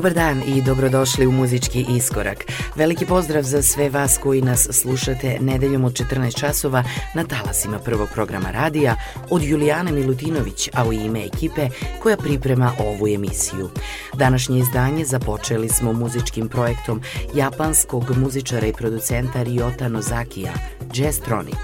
Dobar dan i dobrodošli u muzički iskorak. Veliki pozdrav za sve vas koji nas slušate nedeljom od 14 časova na talasima prvog programa radija od Julijane Milutinović, a u ime ekipe koja priprema ovu emisiju. Današnje izdanje započeli smo muzičkim projektom japanskog muzičara i producenta Ryota Nozakija, Jazztronic.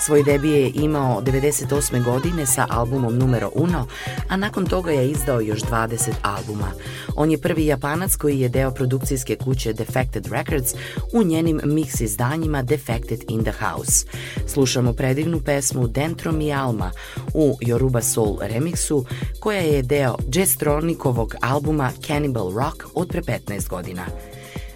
Svoj debi je imao 98. godine sa albumom numero Uno, a nakon toga je izdao još 20 albuma. On je prvi japanac koji je deo produkcijske kuće Defected Records u njenim mix izdanjima Defected in the House. Slušamo predivnu pesmu Dentro mi Alma u Yoruba Soul remixu koja je deo Jazztronikovog albuma Cannibal Rock od pre 15 godina.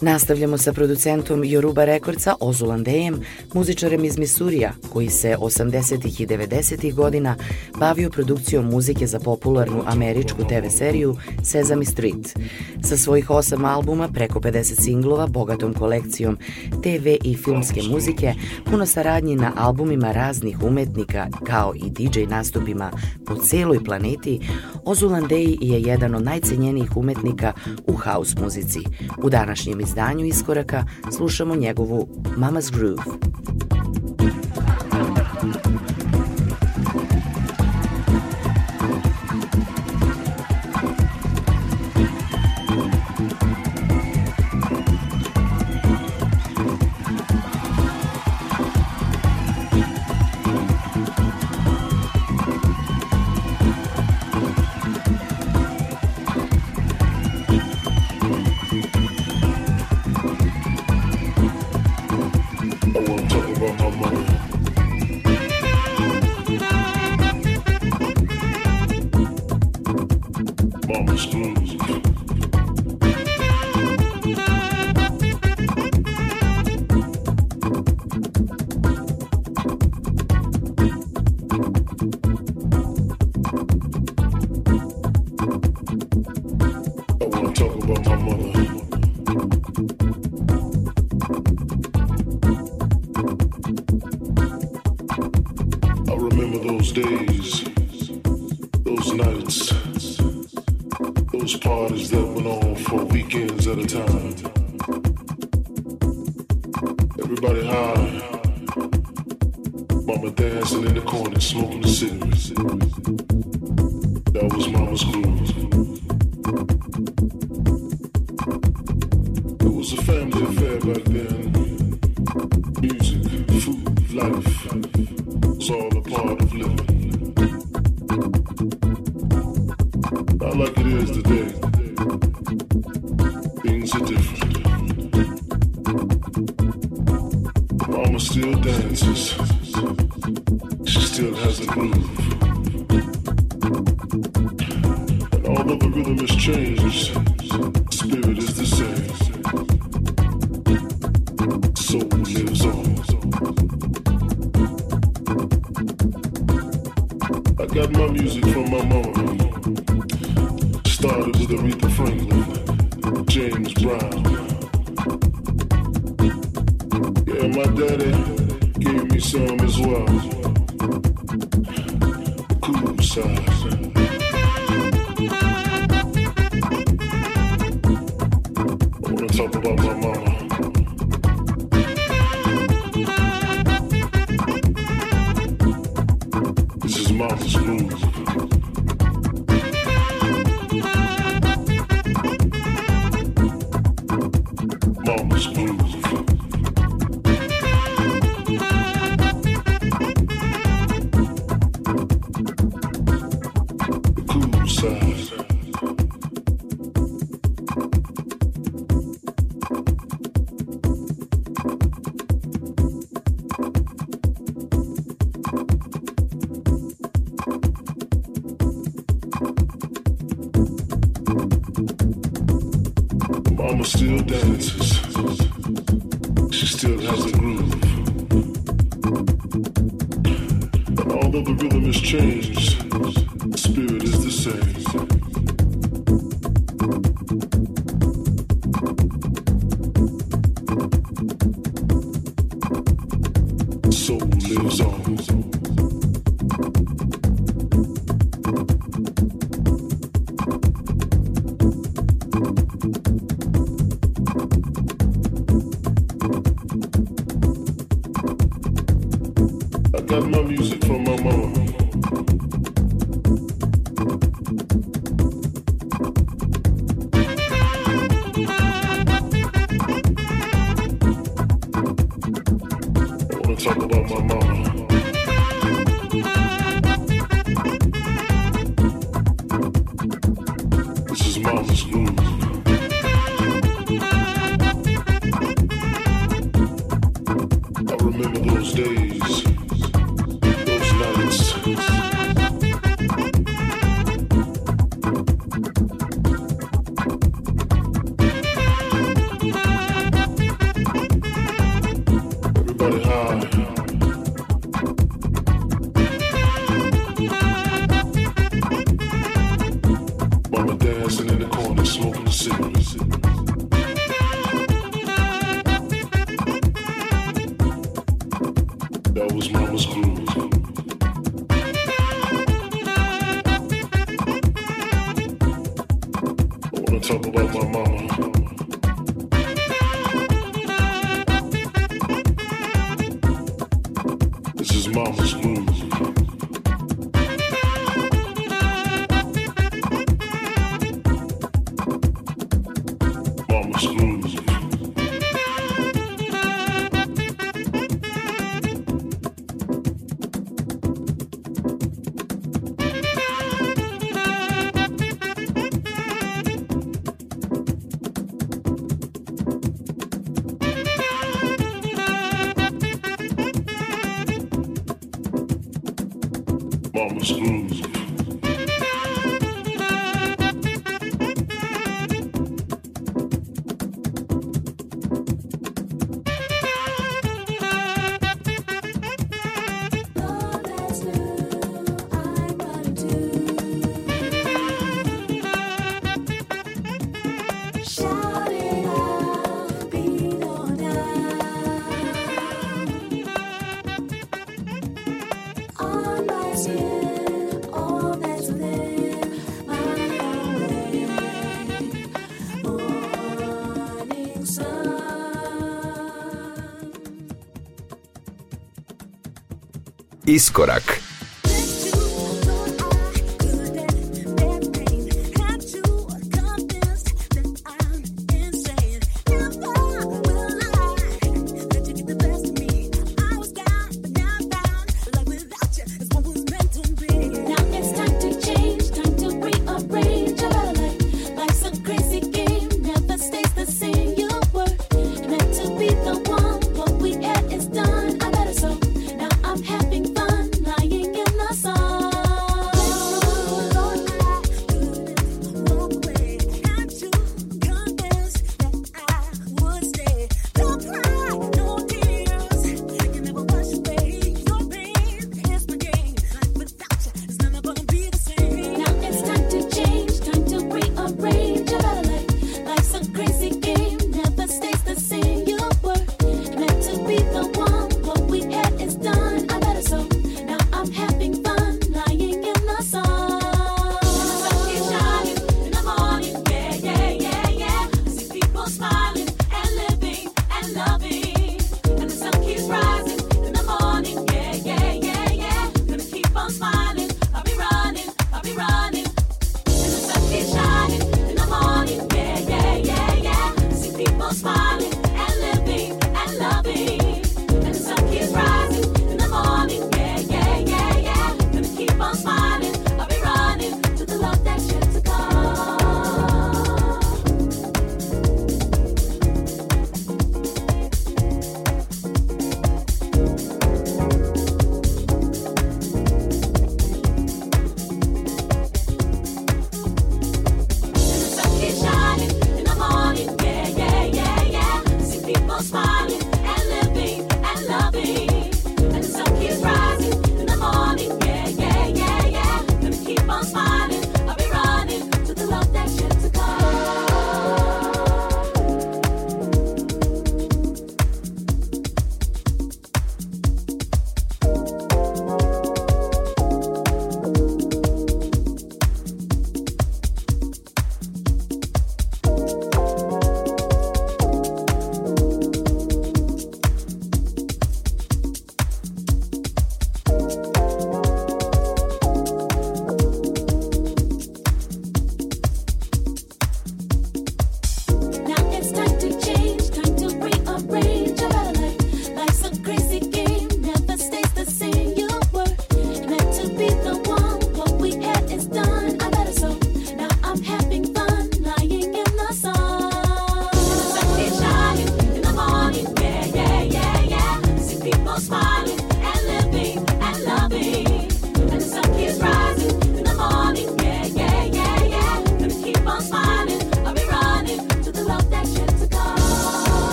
Nastavljamo sa producentom Yoruba Rekordca Ozulandejem, muzičarem iz Misurija, koji se 80. i 90. godina bavio produkcijom muzike za popularnu američku TV seriju Sesame Street. Sa svojih osam albuma, preko 50 singlova, bogatom kolekcijom TV i filmske muzike, puno saradnji na albumima raznih umetnika, kao i DJ nastupima po celoj planeti, Ozulandeji je jedan od najcenjenijih umetnika u house muzici. U današnjem izdanju iskoraka slušamo njegovu Mama's Groove. fair back then. Music, food, life, it's all a part of living. Not like it is today. Things are different. Mama still dances. She still has the groove. And although the rhythm has changed, mama still dances. She still has a groove. And although the rhythm has changed, the spirit is the same. Iskorak. Lying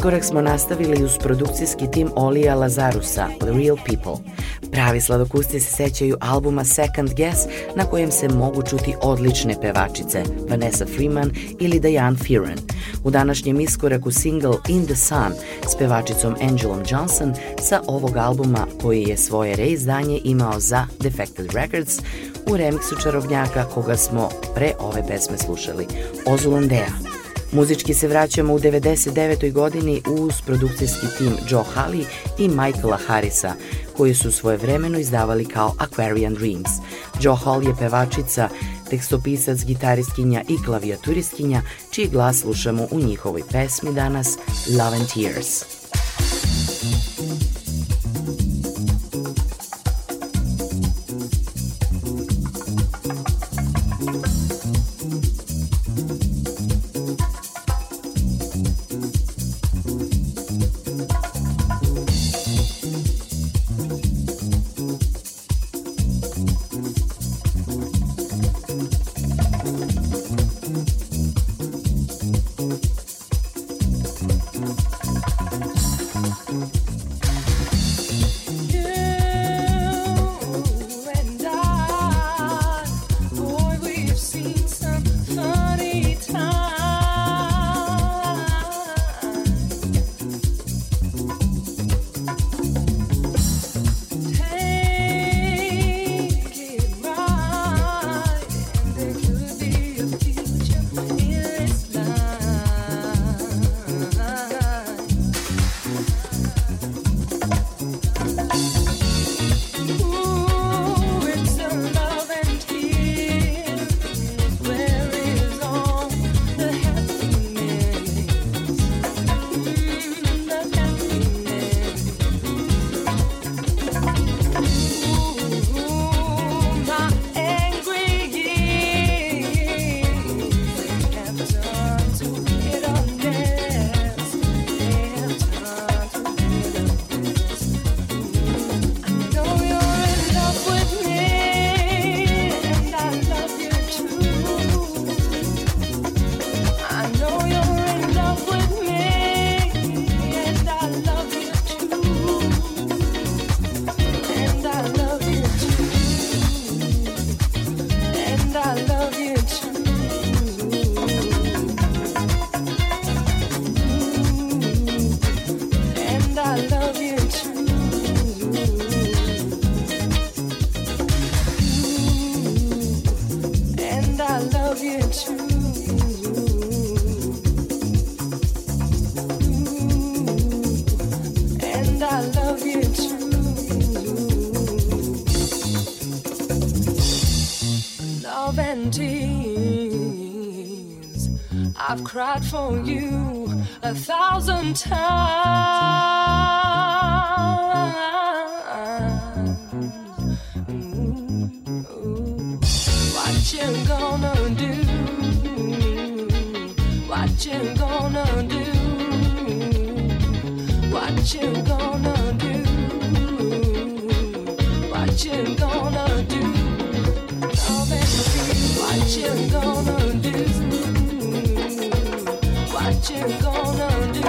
Iskorak smo nastavili uz produkcijski tim Olija Lazarusa, The Real People. Pravi sladokusti se sećaju albuma Second Guess na kojem se mogu čuti odlične pevačice Vanessa Freeman ili Diane Fearon. U današnjem iskoraku single In the Sun s pevačicom Angelom Johnson sa ovog albuma koji je svoje reizdanje imao za Defected Records u remiksu čarovnjaka koga smo pre ove pesme slušali, Ozulandea. Muzički se vraćamo u 99. godini uz produkcijski tim Joe Halley i Michaela Harrisa, koji su svoje vremeno izdavali kao Aquarian Dreams. Joe Hall je pevačica, tekstopisac, gitaristkinja i klavijaturistkinja, čiji glas slušamo u njihovoj pesmi danas Love and Tears. I've cried for you a thousand times. Ooh, what you gonna do? What you gonna do? What you gonna do? What you gonna do? What you gonna do? what you're gonna do.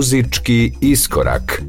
muzyczki i skorak.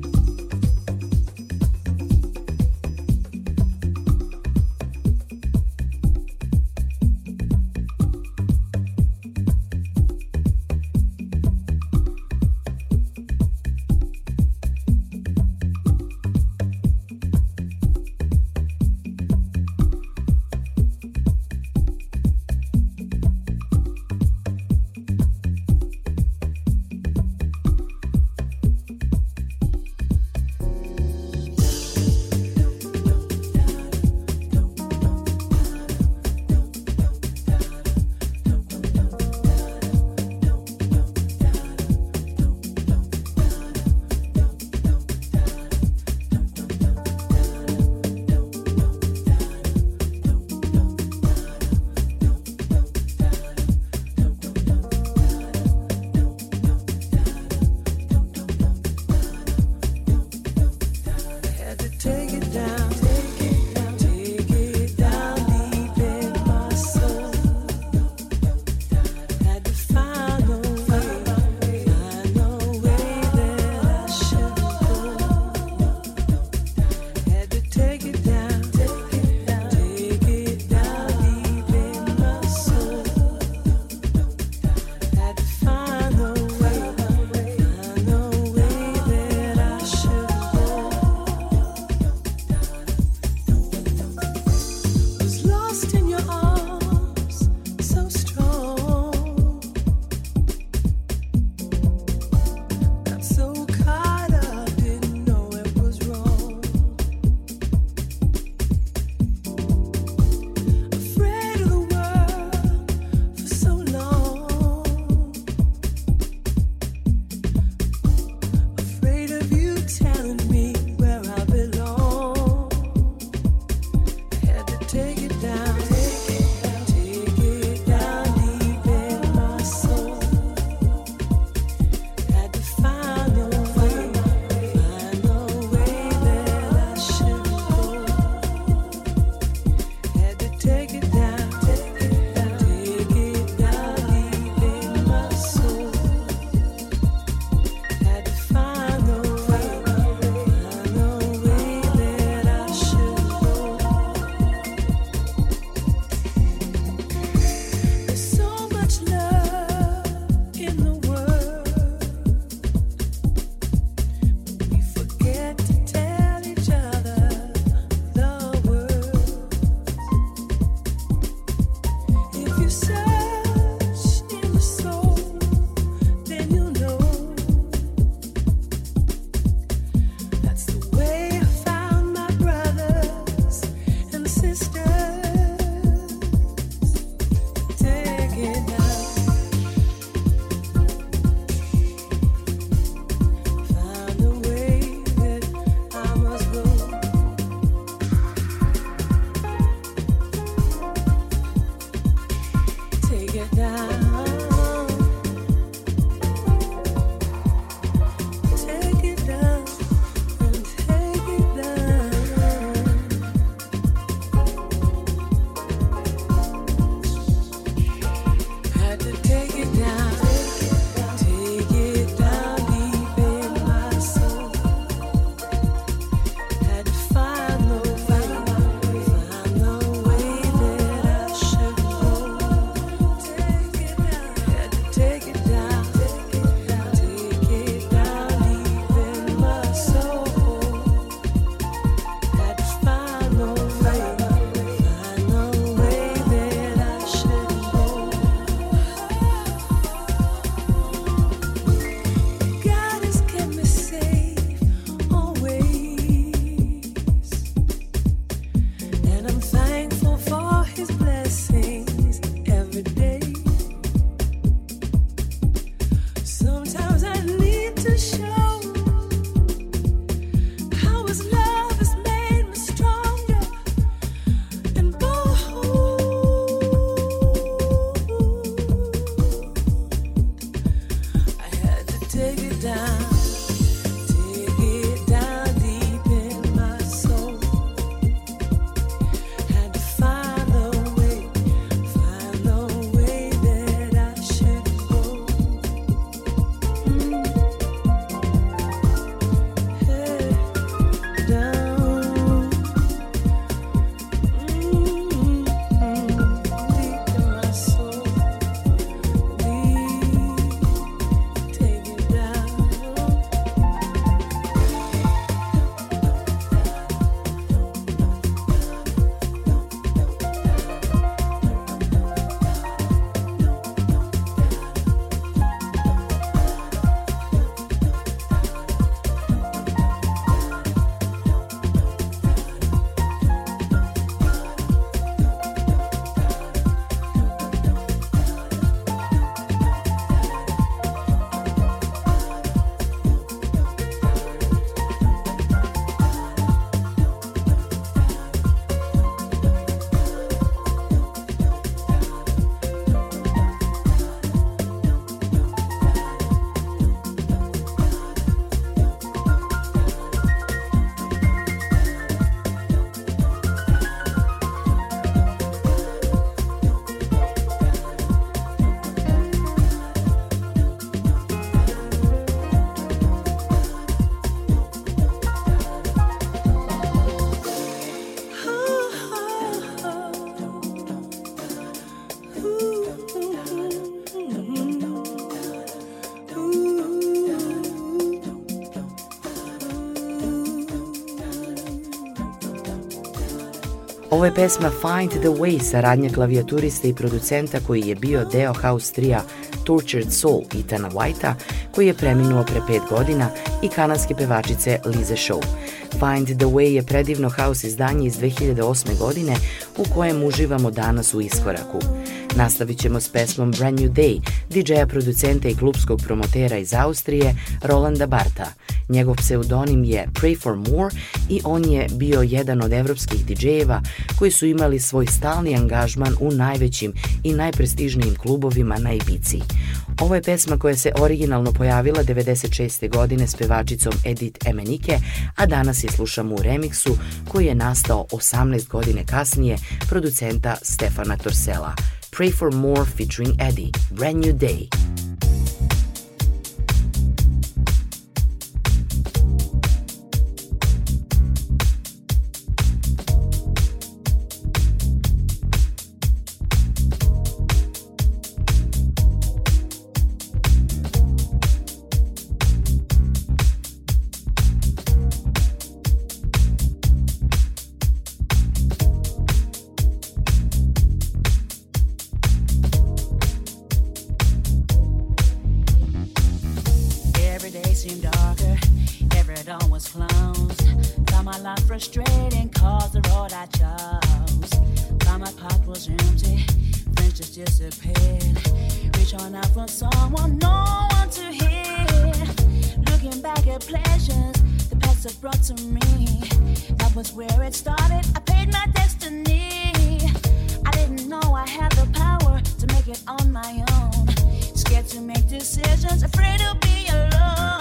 take it down. Ovo je pesma Find the Way, saradnja klavijaturiste i producenta koji je bio deo house trija Tortured Soul Itana Whitea, koji je preminuo pre pet godina, i kanadske pevačice Lize Shaw. Find the Way je predivno house izdanje iz 2008. godine u kojem uživamo danas u iskoraku. Nastavit ćemo s pesmom Brand New Day, DJ-a producenta i klubskog promotera iz Austrije, Rolanda Barta. Njegov pseudonim je Pray for More i on je bio jedan od evropskih DJ-eva koji su imali svoj stalni angažman u najvećim i najprestižnijim klubovima na Ibici. Ovo je pesma koja se originalno pojavila 96. godine s pevačicom Edith Emenike, a danas je slušamo u remiksu koji je nastao 18 godine kasnije producenta Stefana Torsela. Pray for More featuring Eddie, Brand New Day. Seemed darker, every dawn was closed. Found my life frustrating, cause the road I chose. Found my pot was empty, friends just disappeared. Reach on out for someone, no one to hear. Looking back at pleasures the past have brought to me. That was where it started, I paid my destiny. I didn't know I had the power to make it on my own. Scared to make decisions, afraid to be alone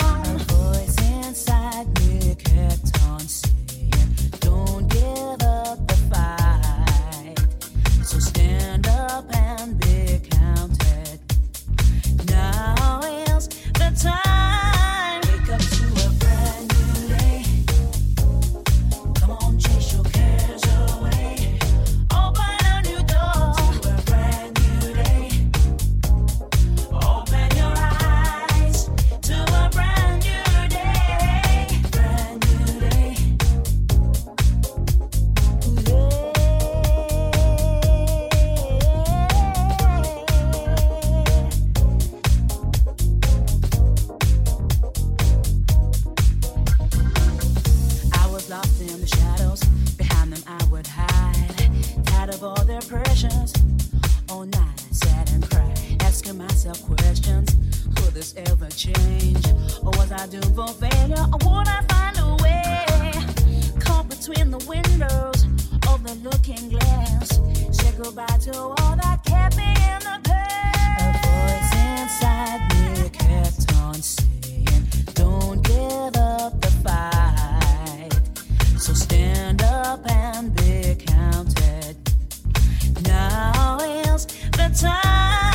like Nick kept on. The windows of the looking glass. Said goodbye to all that kept me in the past. A voice inside me kept on saying, Don't give up the fight. So stand up and be counted. Now is the time.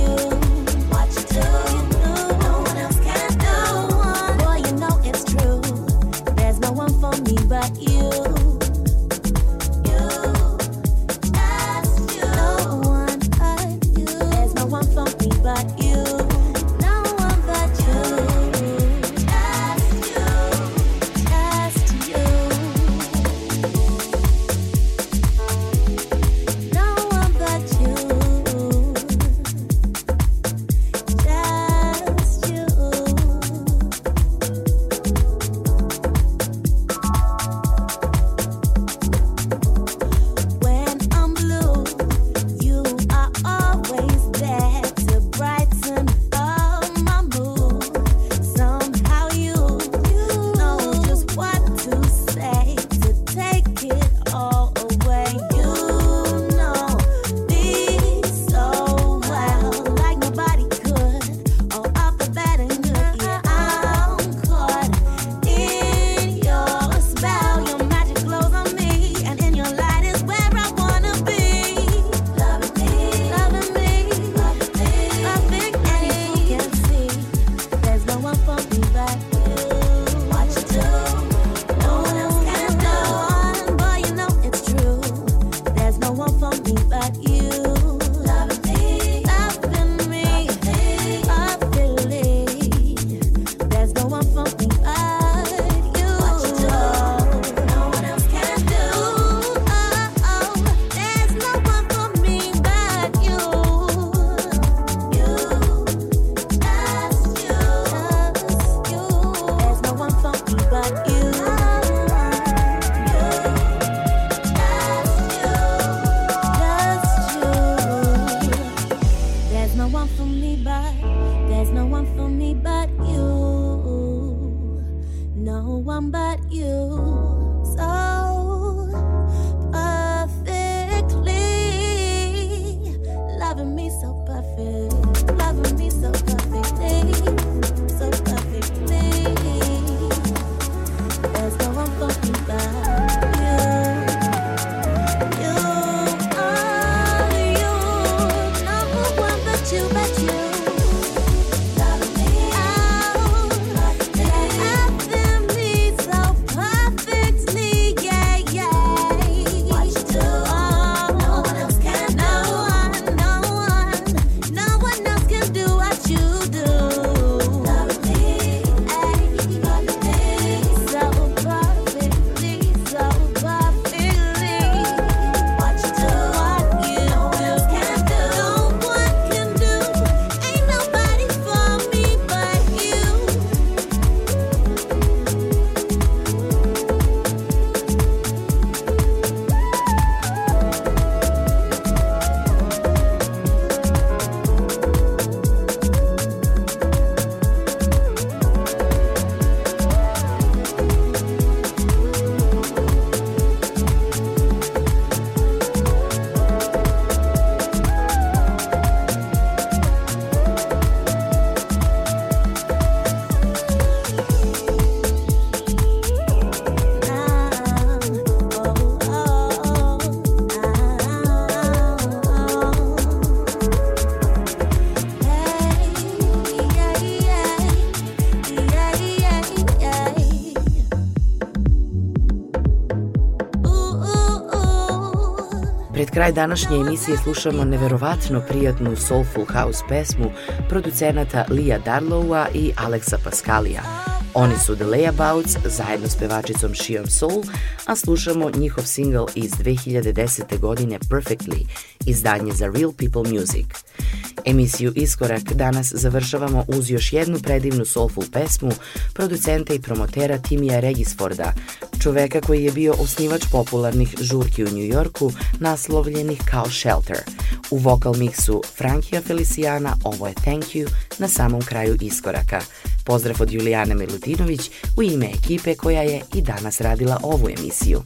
you. kraj današnje emisije slušamo neverovatno prijatnu Soulful House pesmu producenata Lija Darlowa i Alexa Paskalija. Oni su The Layabouts zajedno s pevačicom Shion Soul, a slušamo njihov single iz 2010. godine Perfectly, izdanje za Real People Music. Emisiju Iskorak danas završavamo uz još jednu predivnu soulful pesmu producenta i promotera Timija Regisforda – čoveka koji je bio osnivač popularnih žurki u Njujorku, naslovljenih kao Shelter. U vokal miksu Frankija Feliciana ovo je Thank You na samom kraju iskoraka. Pozdrav od Julijane Milutinović u ime ekipe koja je i danas radila ovu emisiju.